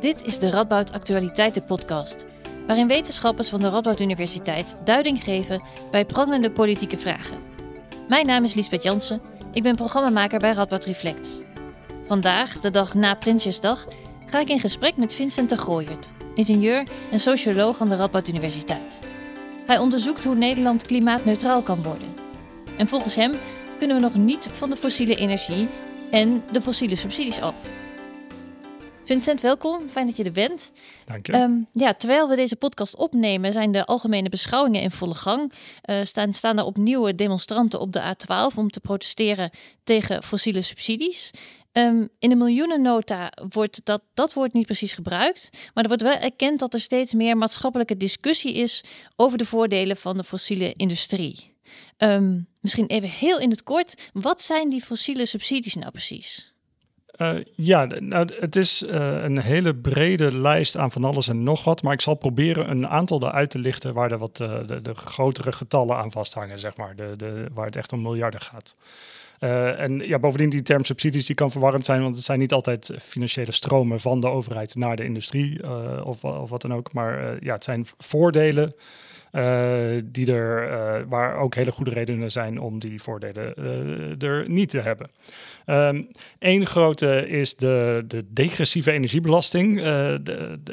Dit is de Radboud Actualiteiten podcast, waarin wetenschappers van de Radboud Universiteit duiding geven bij prangende politieke vragen. Mijn naam is Liesbeth Jansen, ik ben programmamaker bij Radboud Reflect. Vandaag, de dag na Prinsjesdag, ga ik in gesprek met Vincent de Gooyert, ingenieur en socioloog aan de Radboud Universiteit. Hij onderzoekt hoe Nederland klimaatneutraal kan worden. En volgens hem kunnen we nog niet van de fossiele energie en de fossiele subsidies af. Vincent, welkom. Fijn dat je er bent. Dank je. Ehm, ja, terwijl we deze podcast opnemen, zijn de algemene beschouwingen in volle gang. Uh, staan, staan er opnieuw demonstranten op de A12 om te protesteren tegen fossiele subsidies. Um, in de miljoenennota wordt dat, dat woord niet precies gebruikt. Maar er wordt wel erkend dat er steeds meer maatschappelijke discussie is over de voordelen van de fossiele industrie. Um, misschien even heel in het kort, wat zijn die fossiele subsidies nou precies? Uh, ja, nou, het is uh, een hele brede lijst aan van alles en nog wat. Maar ik zal proberen een aantal eruit te lichten waar er wat uh, de, de, grotere getallen aan vasthangen, zeg maar. De, de, waar het echt om miljarden gaat. en ja, bovendien die term subsidies die kan verwarrend zijn, want het zijn niet altijd financiële stromen van de overheid naar de industrie of, of, wat dan ook. Maar ja, het zijn voordelen. Die er, waar ook hele goede redenen zijn om die voordelen er niet te hebben. Eén ehm, grote is de, de degressieve energiebelasting.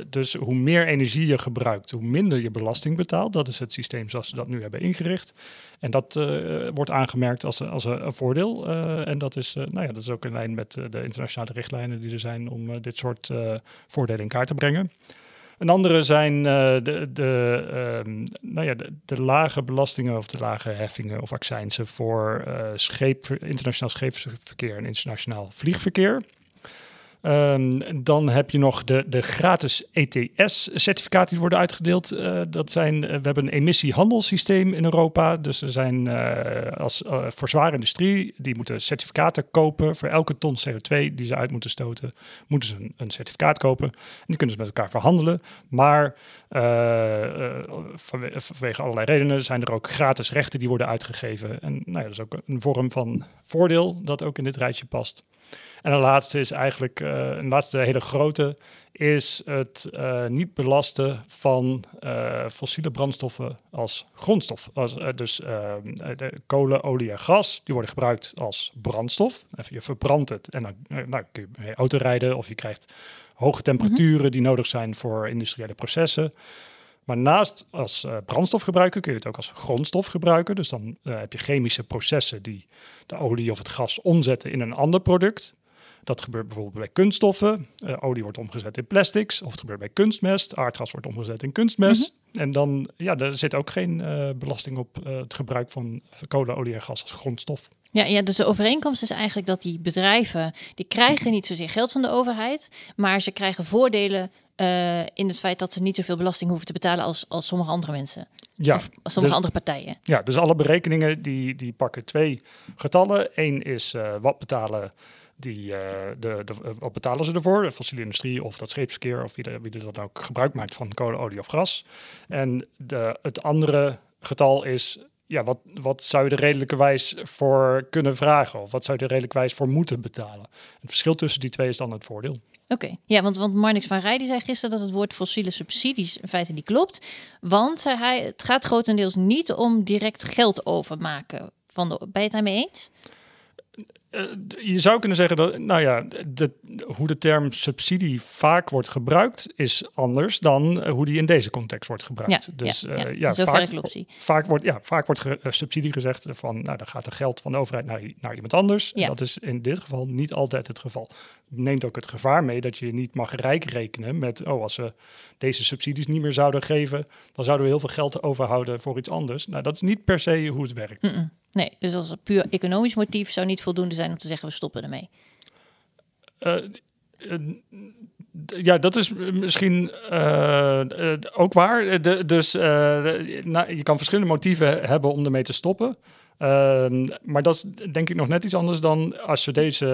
Dus hoe meer energie je gebruikt, hoe minder je belasting betaalt. Dat is het systeem zoals ze dat nu hebben ingericht. En dat wordt aangemerkt als, als een, voordeel. En dat is, nou ja, dat is ook in lijn met de internationale richtlijnen die er zijn om dit soort voordelen in kaart te brengen. Een andere zijn uh, de, de, uh, nou ja, de, lage belastingen of de lage heffingen of accijnsen voor uh, scheep, internationaal scheepsverkeer en internationaal vliegverkeer. Um, dan heb je nog de, de gratis ETS-certificaten die worden uitgedeeld. Uh, dat zijn, uh, we hebben een emissiehandelssysteem in Europa. Dus er zijn uh, als, voor zware industrie, die moeten certificaten kopen. Voor elke ton CO2 die ze uit moeten stoten, moeten ze een, een certificaat kopen. En die kunnen ze met elkaar verhandelen. Maar vanwege, vanwege allerlei redenen zijn er ook gratis rechten die worden uitgegeven. En nou ja, dat is ook een vorm van voordeel dat ook in dit rijtje past. En de laatste is eigenlijk, een laatste hele grote, is het uh, niet belasten van uh, fossiele brandstoffen als grondstof. Als, dus de kolen, olie en gas, die worden gebruikt als brandstof. Even, je verbrandt het en dan nou, kun je auto rijden of je krijgt hoge temperaturen mm-hmm. die nodig zijn voor industriële processen. Maar naast als uh, brandstof gebruiken kun je het ook als grondstof gebruiken. Dus dan uh, heb je chemische processen die de olie of het gas omzetten in een ander product. Dat gebeurt bijvoorbeeld bij kunststoffen. Uh, olie wordt omgezet in plastics. Of het gebeurt bij kunstmest. Aardgas wordt omgezet in kunstmest. Mhm. En dan, ja, er zit ook geen belasting op het gebruik van kolen, olie en gas als grondstof. Ja, ja, dus de overeenkomst is eigenlijk dat die bedrijven, die krijgen niet zozeer geld van de overheid, maar ze krijgen voordelen uh, in het feit dat ze niet zoveel belasting hoeven te betalen als, als sommige andere mensen. Ja, of sommige dus, andere partijen. Ja, dus alle berekeningen die, die pakken twee getallen. Eén is uh, wat betalen die, uh, de, de, wat betalen ze ervoor? De fossiele industrie of dat scheepsverkeer of wie, de, wie er dan ook gebruik maakt van kolen, olie of gas. En de, het andere getal is ja, wat, wat zou je er redelijkerwijs voor kunnen vragen? Of wat zou je er redelijkerwijs voor moeten betalen? Het verschil tussen die twee is dan het voordeel. Oké, ja, want, want Marnix van Rij die zei gisteren dat het woord fossiele subsidies in feite niet klopt. Want, zei hij, het gaat grotendeels niet om direct geld overmaken. Van de, ben je het daarmee eens? Uh, je zou kunnen zeggen dat, nou ja, de, hoe de term subsidie vaak wordt gebruikt, is anders dan hoe die in deze context wordt gebruikt. Ja, dus ja, uh, ja, vaak, vaak, wordt, ja, vaak wordt ge, subsidie gezegd van, nou, dan gaat er geld van de overheid naar, naar iemand anders. Ja. dat is in dit geval niet altijd het geval. Neemt ook het gevaar mee dat je niet mag rijk rekenen met, oh, als we deze subsidies niet meer zouden geven, dan zouden we heel veel geld overhouden voor iets anders. Nou, dat is niet per se hoe het werkt. Mm -mm. Nee, dus als een puur economisch motief zou niet voldoende zijn om te zeggen we stoppen ermee. Uh, uh, ja, dat is misschien uh, ook waar. Dus je kan verschillende motieven hebben om ermee te stoppen. Ehm, maar dat is denk ik nog net iets anders dan als we deze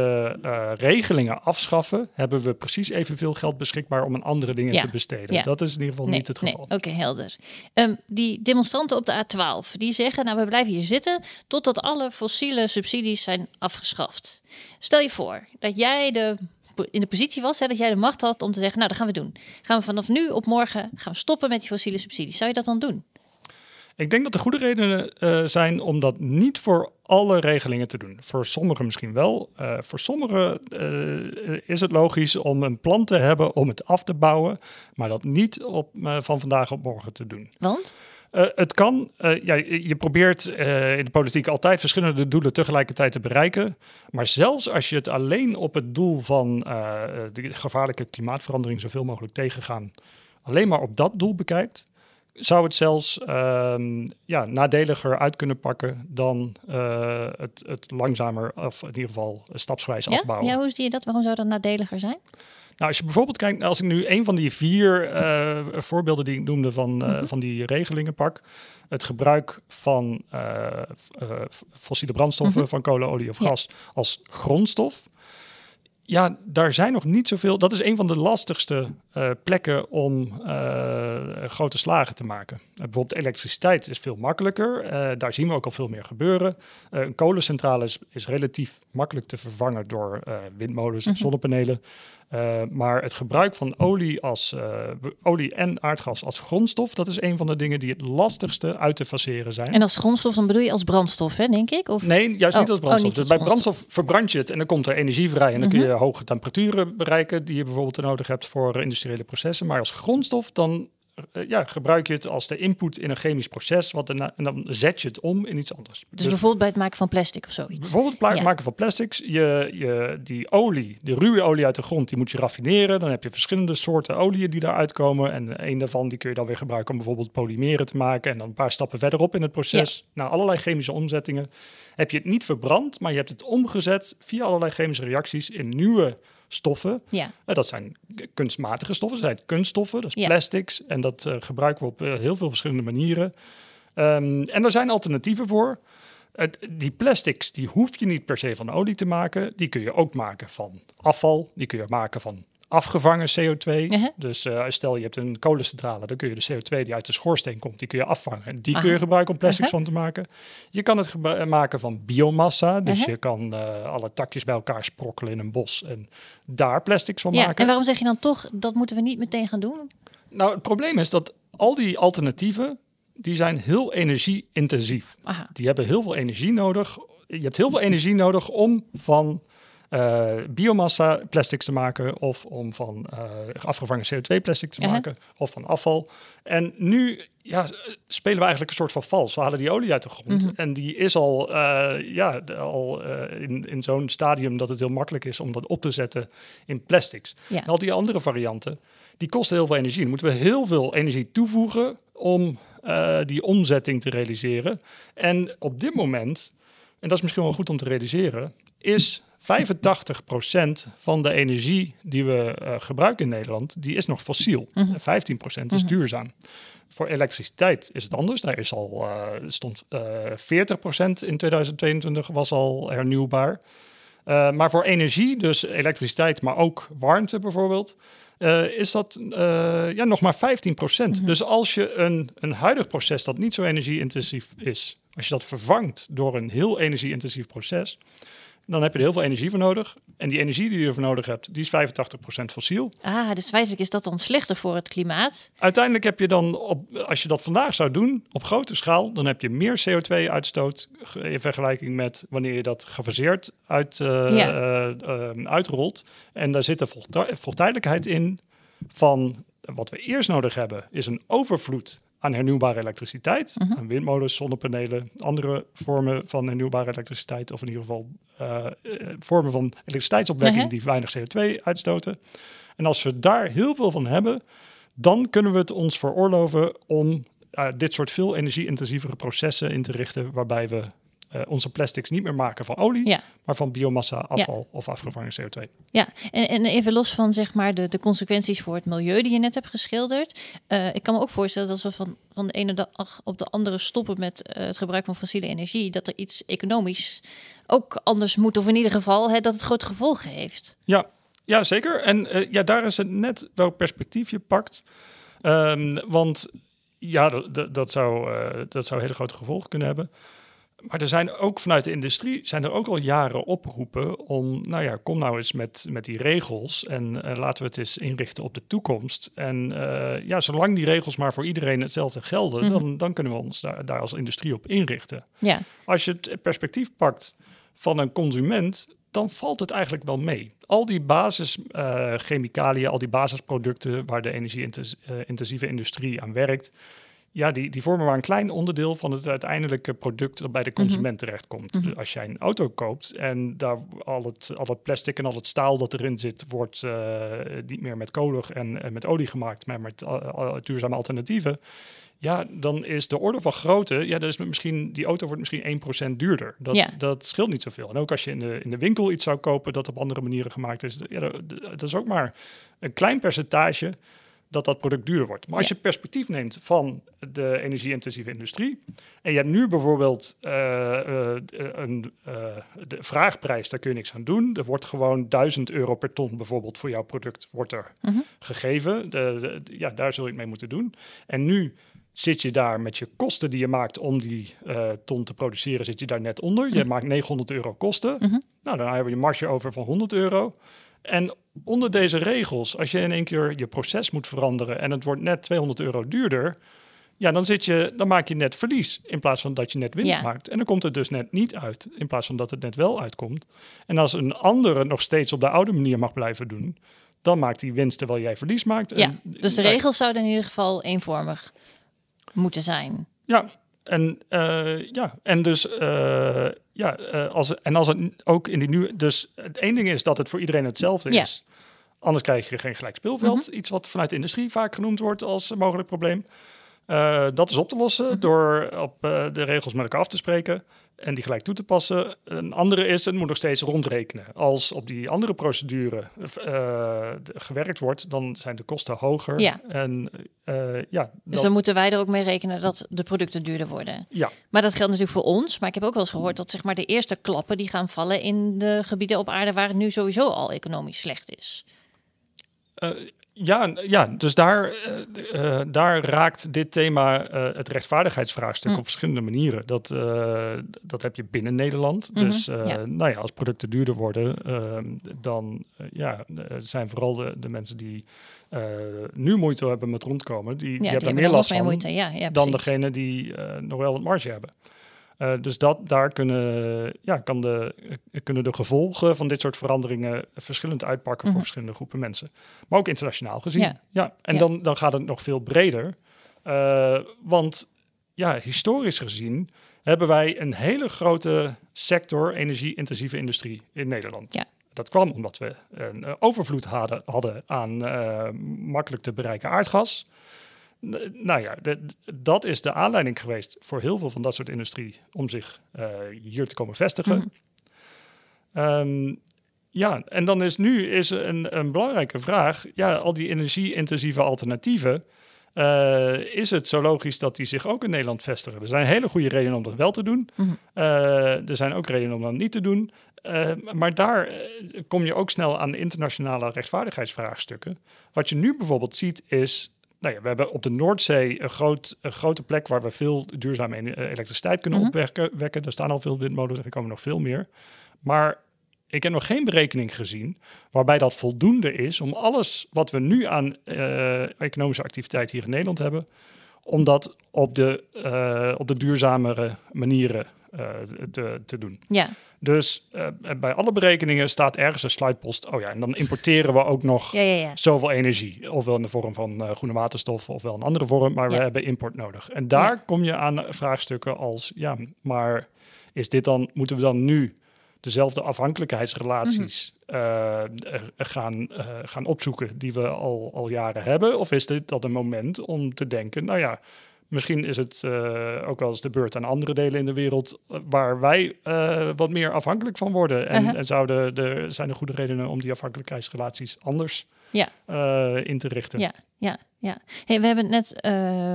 uh, regelingen afschaffen, hebben we precies evenveel geld beschikbaar om aan andere dingen te besteden. Ja. Dat is in ieder geval niet het geval. Nee. Oké, helder. Um, die demonstranten op de A12, die zeggen, nou we blijven hier zitten totdat alle fossiele subsidies zijn afgeschaft. Stel je voor dat jij de in de positie was, hè, dat jij de macht had om te zeggen, nou, dat gaan we doen. Gaan we vanaf nu op morgen gaan we stoppen met die fossiele subsidies. Zou je dat dan doen? Ik denk dat er goede redenen uh, zijn om dat niet voor alle regelingen te doen. Voor sommigen misschien wel. Uh, voor sommigen uh, is het logisch om een plan te hebben om het af te bouwen, maar dat niet op, van vandaag op morgen te doen. Want? het kan. ja, je probeert in de politiek altijd verschillende doelen tegelijkertijd te bereiken. Maar zelfs als je het alleen op het doel van de gevaarlijke klimaatverandering zoveel mogelijk tegengaan, alleen maar op dat doel bekijkt, zou het zelfs uh, ja, nadeliger uit kunnen pakken dan uh, het, het langzamer, of in ieder geval stapsgewijs ja? afbouwen. Ja, hoe zie je dat? Waarom zou dat nadeliger zijn? Nou, als je bijvoorbeeld kijkt, als ik nu een van die vier uh, voorbeelden die ik noemde van, uh, mm-hmm. van die regelingen pak, het gebruik van fossiele brandstoffen, mm-hmm. van kolen, olie of gas ja. als grondstof ja, daar zijn nog niet zoveel. Dat is een van de lastigste uh, plekken om uh, grote slagen te maken. Uh, bijvoorbeeld elektriciteit is veel makkelijker. daar zien we ook al veel meer gebeuren. een kolencentrale is, is, relatief makkelijk te vervangen door windmolens en mm -hmm. zonnepanelen. Maar het gebruik van olie, als, olie en aardgas als grondstof, dat is een van de dingen die het lastigste uit te faceren zijn. En als grondstof, dan bedoel je als brandstof, hè, denk ik? Of? Nee, juist niet oh, als brandstof. Oh, niet dus bij brandstof verbrand je het en dan komt er energie vrij. En dan kun je mhm. Hoge temperaturen bereiken die je bijvoorbeeld nodig hebt voor industriële processen. Maar als grondstof, dan ja, gebruik je het als de input in een chemisch proces, wat en dan zet je het om in iets anders. Dus, dus bijvoorbeeld bij het maken van plastic of zoiets? Bijvoorbeeld het ja. maken van plastics. Je, je, die olie, de ruwe olie uit de grond, die moet je raffineren. Dan heb je verschillende soorten oliën die daaruit komen. En een daarvan die kun je dan weer gebruiken om bijvoorbeeld polymeren te maken. En dan een paar stappen verderop in het proces, ja. naar allerlei chemische omzettingen, heb je het niet verbrand, maar je hebt het omgezet via allerlei chemische reacties in nieuwe stoffen. Ja. Uh, dat zijn kunstmatige stoffen, dat zijn kunststoffen, dat is ja. plastics. En dat uh, gebruiken we op uh, heel veel verschillende manieren. Um, en er zijn alternatieven voor. die plastics, die hoef je niet per se van olie te maken. Die kun je ook maken van afval. Die kun je maken van afgevangen CO2. Uh -huh. Dus uh, stel je hebt een kolencentrale, dan kun je de CO2 die uit de schoorsteen komt, die kun je afvangen. En die Aha. kun je gebruiken om plastics uh -huh. van te maken. Je kan het maken van biomassa. Dus -huh. je kan uh, alle takjes bij elkaar sprokkelen in een bos en daar plastics van ja, maken. En waarom zeg je dan toch, dat moeten we niet meteen gaan doen? Nou, het probleem is dat al die alternatieven, die zijn heel energie-intensief. Die hebben heel veel energie nodig. Je hebt heel veel energie nodig om van uh, biomassa plastics te maken of om van uh, afgevangen CO2 plastic te maken uh -huh. of van afval. En nu ja, spelen we eigenlijk een soort van vals. We halen die olie uit de grond -hmm. en die is al, uh, ja, al in, in zo'n stadium dat het heel makkelijk is om dat op te zetten in plastics. Ja. En al die andere varianten, die kosten heel veel energie. Dan moeten we heel veel energie toevoegen om die omzetting te realiseren. En op dit moment, en dat is misschien wel goed om te realiseren, is 85% van de energie die we uh, gebruiken in Nederland, die is nog fossiel. Mm -hmm. 15% is mm -hmm. duurzaam. Voor elektriciteit is het anders. Daar is al, uh, stond uh, 40% in 2022 was al hernieuwbaar. Maar voor energie, dus elektriciteit, maar ook warmte bijvoorbeeld, uh, is dat uh, ja, nog maar 15 procent. Mm -hmm. Dus als je een, een huidig proces dat niet zo energie-intensief is, als je dat vervangt door een heel energie-intensief proces, dan heb je er heel veel energie voor nodig. En die energie die je ervoor nodig hebt, die is 85% fossiel. Ah, dus feitelijk is dat dan slechter voor het klimaat? Uiteindelijk heb je dan, op, als je dat vandaag zou doen, op grote schaal, dan heb je meer CO2-uitstoot in vergelijking met wanneer je dat gefaseerd uit, uh, ja. uh, uh, uitrolt. En daar zit een voltijdelijkheid in van wat we eerst nodig hebben, is een overvloed aan hernieuwbare elektriciteit, uh -huh. aan windmolens, zonnepanelen, andere vormen van hernieuwbare elektriciteit, of in ieder geval uh, vormen van elektriciteitsopwekking -huh. die weinig CO2 uitstoten. En als we daar heel veel van hebben, dan kunnen we het ons veroorloven om uh, dit soort veel energie-intensievere processen in te richten, waarbij we uh, onze plastics niet meer maken van olie, ja. maar van biomassa, afval ja. of afgevangen CO2. Ja, en, en, even los van zeg maar de, de consequenties voor het milieu die je net hebt geschilderd. Uh, ik kan me ook voorstellen dat als we van, van de ene dag op de andere stoppen met uh, het gebruik van fossiele energie, dat er iets economisch ook anders moet, of in ieder geval hè, dat het grote gevolgen heeft. Ja, ja zeker. En ja, daar is het net welk perspectief je pakt. Um, want ja, dat, dat, zou, dat zou hele grote gevolgen kunnen hebben. Maar er zijn ook vanuit de industrie zijn er ook al jaren oproepen om, nou ja, kom nou eens met, met die regels en uh, laten we het eens inrichten op de toekomst. En uh, ja, zolang die regels maar voor iedereen hetzelfde gelden, mm -hmm. dan, dan kunnen we ons daar, daar als industrie op inrichten. Ja. Als je het perspectief pakt van een consument, dan valt het eigenlijk wel mee. Al die basischemicaliën, uh, al die basisproducten waar de energie-intensieve industrie aan werkt, ja, die, die vormen maar een klein onderdeel van het uiteindelijke product dat bij de consument mm -hmm. terechtkomt. Mm -hmm. Dus als jij een auto koopt en daar al het, al het plastic en al het staal dat erin zit, wordt uh, niet meer met kolen en, en, met olie gemaakt, maar met uh, duurzame alternatieven. Ja, dan is de orde van grootte, ja, is misschien, die auto wordt misschien 1% duurder. Dat, Ja. dat scheelt niet zoveel. En ook als je in de, in de winkel iets zou kopen dat op andere manieren gemaakt is, ja, dat, dat is ook maar een klein percentage dat dat product duurder wordt. Maar als Ja. je perspectief neemt van de energie-intensieve industrie en je hebt nu bijvoorbeeld eh, eh, een eh, de vraagprijs, daar kun je niks aan doen. Er wordt gewoon 1000 euro per ton bijvoorbeeld voor jouw product wordt er Mhm. gegeven. De, ja, daar zul je het mee moeten doen. En nu zit je daar met je kosten die je maakt om die ton te produceren, zit je daar net onder. Je maakt 900 euro kosten. Mhm. Nou, dan hebben we je marge over van 100 euro. En onder deze regels, als je in één keer je proces moet veranderen en het wordt net 200 euro duurder, ja, dan, zit je, dan maak je net verlies in plaats van dat je net winst Ja. maakt. En dan komt het dus net niet uit in plaats van dat het net wel uitkomt. En als een andere nog steeds op de oude manier mag blijven doen, dan maakt die winst terwijl jij verlies maakt. Ja, En- dus de nou, regels zouden in ieder geval eenvormig moeten zijn. Ja, en, eh, ja, en dus eh, ja, eh, als, en als het ook in die nu. Dus het één ding is dat het voor iedereen hetzelfde is. Anders krijg je geen gelijk speelveld. Iets wat vanuit de industrie vaak genoemd wordt als een mogelijk probleem. Eh, dat is op te lossen door op eh, de regels met elkaar af te spreken en die gelijk toe te passen. Een andere is, het moet nog steeds rondrekenen. Als op die andere procedure eh, gewerkt wordt, dan zijn de kosten hoger. Ja. En ja, Dus dan moeten wij er ook mee rekenen dat de producten duurder worden. ja, Maar dat geldt natuurlijk voor ons. Maar ik heb ook wel eens gehoord dat zeg maar, de eerste klappen die gaan vallen in de gebieden op aarde waar het nu sowieso al economisch slecht is. Eh, ja, ja, dus daar, eh, eh, daar raakt dit thema eh, het rechtvaardigheidsvraagstuk Mm. op verschillende manieren. Dat, dat heb je binnen Nederland. Mhm, Dus ja. nou ja, als producten duurder worden, eh, dan ja, zijn vooral de, de mensen die nu moeite hebben met rondkomen, die, die Ja, die hebben er hebben meer last van moeite. Ja, ja, dan degene die nog wel wat marge hebben. Eh, dus dat, daar kunnen, ja, kan de, kunnen de gevolgen van dit soort veranderingen verschillend uitpakken Mhm. voor verschillende groepen mensen. Maar ook internationaal gezien. Ja. Ja. en Ja. Dan, dan gaat het nog veel breder. Eh, want ja, historisch gezien hebben wij een hele grote sector energie-intensieve industrie in Nederland. Ja. Dat kwam omdat we een eh, overvloed hadden, hadden aan makkelijk te bereiken aardgas. Nou ja, dat is de aanleiding geweest voor heel veel van dat soort industrie om zich eh, hier te komen vestigen. Mhm. Ehm, ja, en dan is nu is een, een belangrijke vraag: ja, al die energie-intensieve alternatieven. eh, is het zo logisch dat die zich ook in Nederland vestigen? Er zijn hele goede redenen om dat wel te doen. Mhm. Eh, er zijn ook redenen om dat niet te doen. Maar daar kom je ook snel aan internationale rechtsvaardigheidsvraagstukken. Wat je nu bijvoorbeeld ziet is. Nou ja, we hebben op de Noordzee een, groot, een grote plek waar we veel duurzame eh, elektriciteit kunnen Mhm. opwekken. wekken. Er staan al veel windmolens en er komen nog veel meer. Maar ik heb nog geen berekening gezien waarbij dat voldoende is om alles wat we nu aan eh, economische activiteit hier in Nederland hebben, om dat op de, eh, op de duurzamere manieren te, te doen. Ja, Dus eh, bij alle berekeningen staat ergens een slidepost. Oh ja, en dan importeren we ook nog ja, ja. ja. zoveel energie. Ofwel in de vorm van eh, groene waterstof, ofwel een andere vorm. Maar we hebben import nodig. En daar kom je aan vraagstukken als... ja, maar is dit dan, moeten we dan nu dezelfde afhankelijkheidsrelaties Mhm. eh, eh, gaan, eh, gaan opzoeken... die we al, al jaren hebben? Of is dit dat een moment om te denken... nou ja, Misschien is het eh, ook wel eens de beurt aan andere delen in de wereld eh, waar wij eh, wat meer afhankelijk van worden. En, Uh-huh. en zouden er zijn er goede redenen om die afhankelijkheidsrelaties anders Ja. in te richten. Ja, ja, ja. Hey, we hebben het net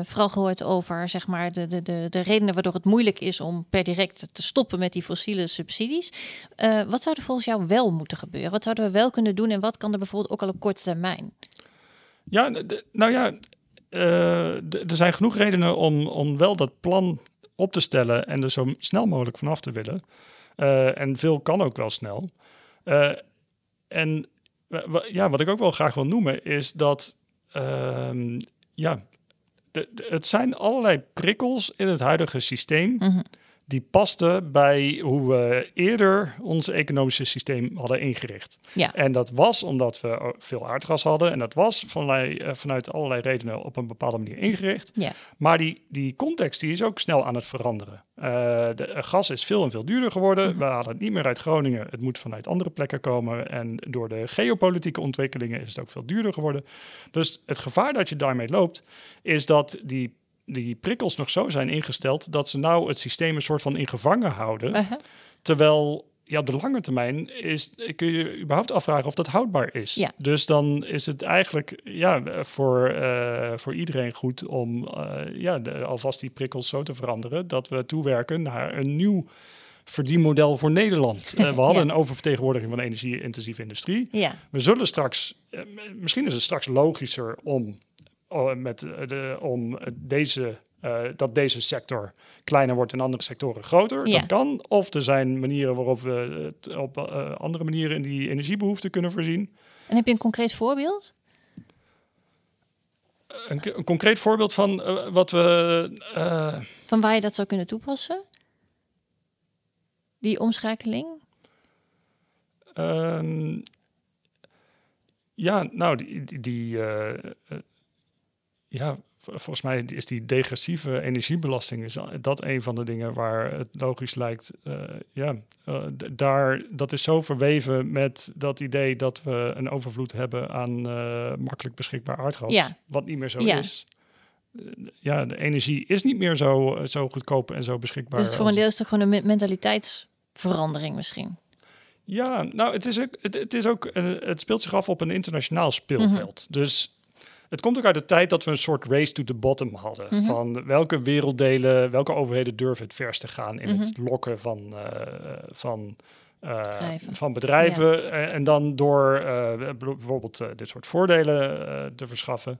vooral gehoord over zeg maar, de, de, de, de redenen waardoor het moeilijk is om per direct te stoppen met die fossiele subsidies. Wat zou er volgens jou wel moeten gebeuren? Wat zouden we wel kunnen doen en wat kan er bijvoorbeeld ook al op korte termijn? Ja, nou ja, er zijn genoeg redenen om, om wel dat plan op te stellen en er zo snel mogelijk vanaf te willen. Uh, en veel kan ook wel snel. Uh, en ja, wat ik ook wel graag wil noemen is dat uh, ja, het zijn allerlei prikkels in het huidige systeem. -hmm die paste bij hoe we eerder ons economische systeem hadden ingericht. Ja. En dat was omdat we veel aardgas hadden. En dat was vanuit, eh, vanuit allerlei redenen op een bepaalde manier ingericht. Ja. Maar die, die context die is ook snel aan het veranderen. Uh, de gas is veel en veel duurder geworden. Mhm. We halen het niet meer uit Groningen. Het moet vanuit andere plekken komen. En door de geopolitieke ontwikkelingen is het ook veel duurder geworden. Dus het gevaar dat je daarmee loopt, is dat die die prikkels nog zo zijn ingesteld dat ze nou het systeem een soort van in gevangen houden. Uh-huh. Terwijl ja, op de lange termijn is, kun je überhaupt afvragen of dat houdbaar is. Ja. Dus dan is het eigenlijk ja, voor, uh, voor iedereen goed om uh, ja, de, alvast die prikkels zo te veranderen dat we toewerken naar een nieuw verdienmodel voor Nederland. Uh, we hadden een oververtegenwoordiging van de energie-intensieve industrie. Ja. We zullen straks, misschien is het straks logischer om met eh, de, om deze, uh, dat deze sector kleiner wordt en andere sectoren groter. Dat kan. Of er zijn manieren waarop we het op uh, andere manieren in die energiebehoeften kunnen voorzien. En heb je een concreet voorbeeld? Een, een concreet voorbeeld van uh, wat we. van waar je dat zou kunnen toepassen? Die omschakeling? Ehm, ja, nou, die, die, die ja, volgens mij is die degressieve energiebelasting is dat een van de dingen waar het logisch lijkt. Uh, ja, uh, daar, dat is zo verweven met dat idee dat we een overvloed hebben aan uh, makkelijk beschikbaar aardgas, ja. wat niet meer zo ja. is. Ja, de energie is niet meer zo, zo goedkoop en zo beschikbaar. Dus voor een deel is toch gewoon een mentaliteitsverandering misschien? Ja, nou, het is ook, het, het is ook, het speelt zich af op een internationaal speelveld. Mm -hmm. Dus het komt ook uit de tijd dat we een soort race to the bottom hadden. Mhm. Van welke werelddelen, welke overheden durven het verst te gaan in het mhm. lokken van, uh, van, uh, bedrijven. van bedrijven. En dan door uh, bijvoorbeeld dit soort voordelen te verschaffen.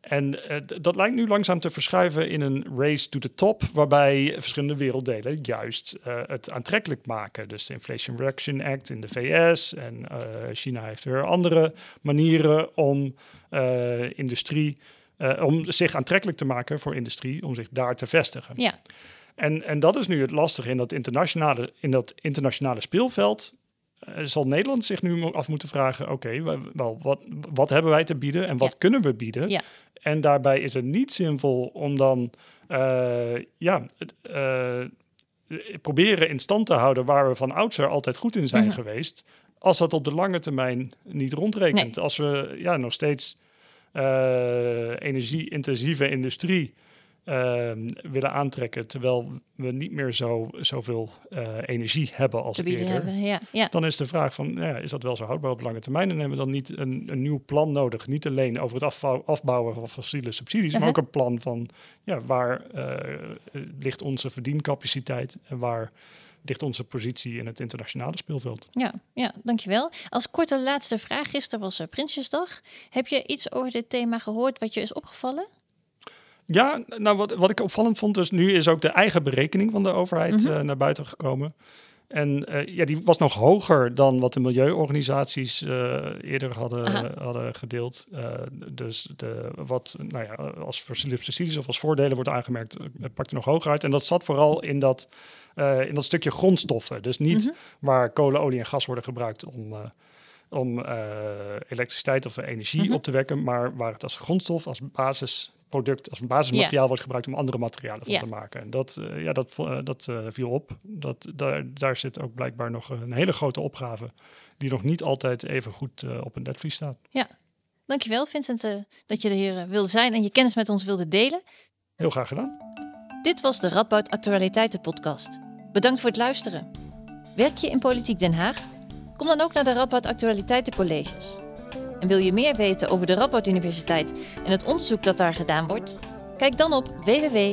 En uh, dat lijkt nu langzaam te verschuiven in een race to the top, waarbij verschillende werelddelen juist uh, het aantrekkelijk maken. Dus de Inflation Reduction Act in de VS en uh, China heeft weer andere manieren om industrie, om zich aantrekkelijk te maken voor industrie, om zich daar te vestigen. Ja. En, en dat is nu het lastige in dat internationale, in dat internationale speelveld. Zal Nederland zich nu af moeten vragen: oké, okay, wel, wat, wat hebben wij te bieden en wat ja. kunnen we bieden? Ja. En daarbij is het niet zinvol om dan uh, ja, uh, proberen in stand te houden waar we van oudsher altijd goed in zijn mm -hmm. geweest. Als dat op de lange termijn niet rondrekent. Nee. Als we ja, nog steeds uh, energie-intensieve industrie Ehm, willen aantrekken, terwijl we niet meer zo, zoveel uh, energie hebben als eerder, hebben, ja, ja. dan is de vraag van, ja, is dat wel zo houdbaar op lange termijn? En hebben we dan niet een, een nieuw plan nodig? Niet alleen over het afbouw, afbouwen van fossiele subsidies, uh maar ook een plan van, ja, waar uh, ligt onze verdiencapaciteit en waar ligt onze positie in het internationale speelveld. Ja, ja, dankjewel. Als korte laatste vraag, gisteren was Prinsjesdag. Heb je iets over dit thema gehoord wat je is opgevallen? Ja, nou wat, wat ik opvallend vond, dus nu is ook de eigen berekening van de overheid mm -hmm. uh, naar buiten gekomen. En uh, ja, die was nog hoger dan wat de milieuorganisaties uh, eerder hadden, hadden gedeeld. dus de, wat nou ja, als subsidies of als voordelen wordt aangemerkt, pakte nog hoger uit. En dat zat vooral in dat, in dat stukje grondstoffen. Dus niet mm -hmm. waar kolen, olie en gas worden gebruikt om om uh, elektriciteit of energie mm -hmm. op te wekken, maar waar het als grondstof, als basis product als een basismateriaal wordt gebruikt om andere materialen van te maken. En dat, uh, ja, dat, uh, dat viel op. Dat, daar, daar zit ook blijkbaar nog een hele grote opgave die nog niet altijd even goed op een netvlies staat. Ja, dankjewel Vincent dat je er hier wilde zijn en je kennis met ons wilde delen. Heel graag gedaan. Dit was de Radboud Actualiteiten podcast. Bedankt voor het luisteren. Werk je in Politiek Den Haag? Kom dan ook naar de Radboud Actualiteiten Colleges. En wil je meer weten over de Radboud Universiteit en het onderzoek dat daar gedaan wordt? Kijk dan op www.ru.nl.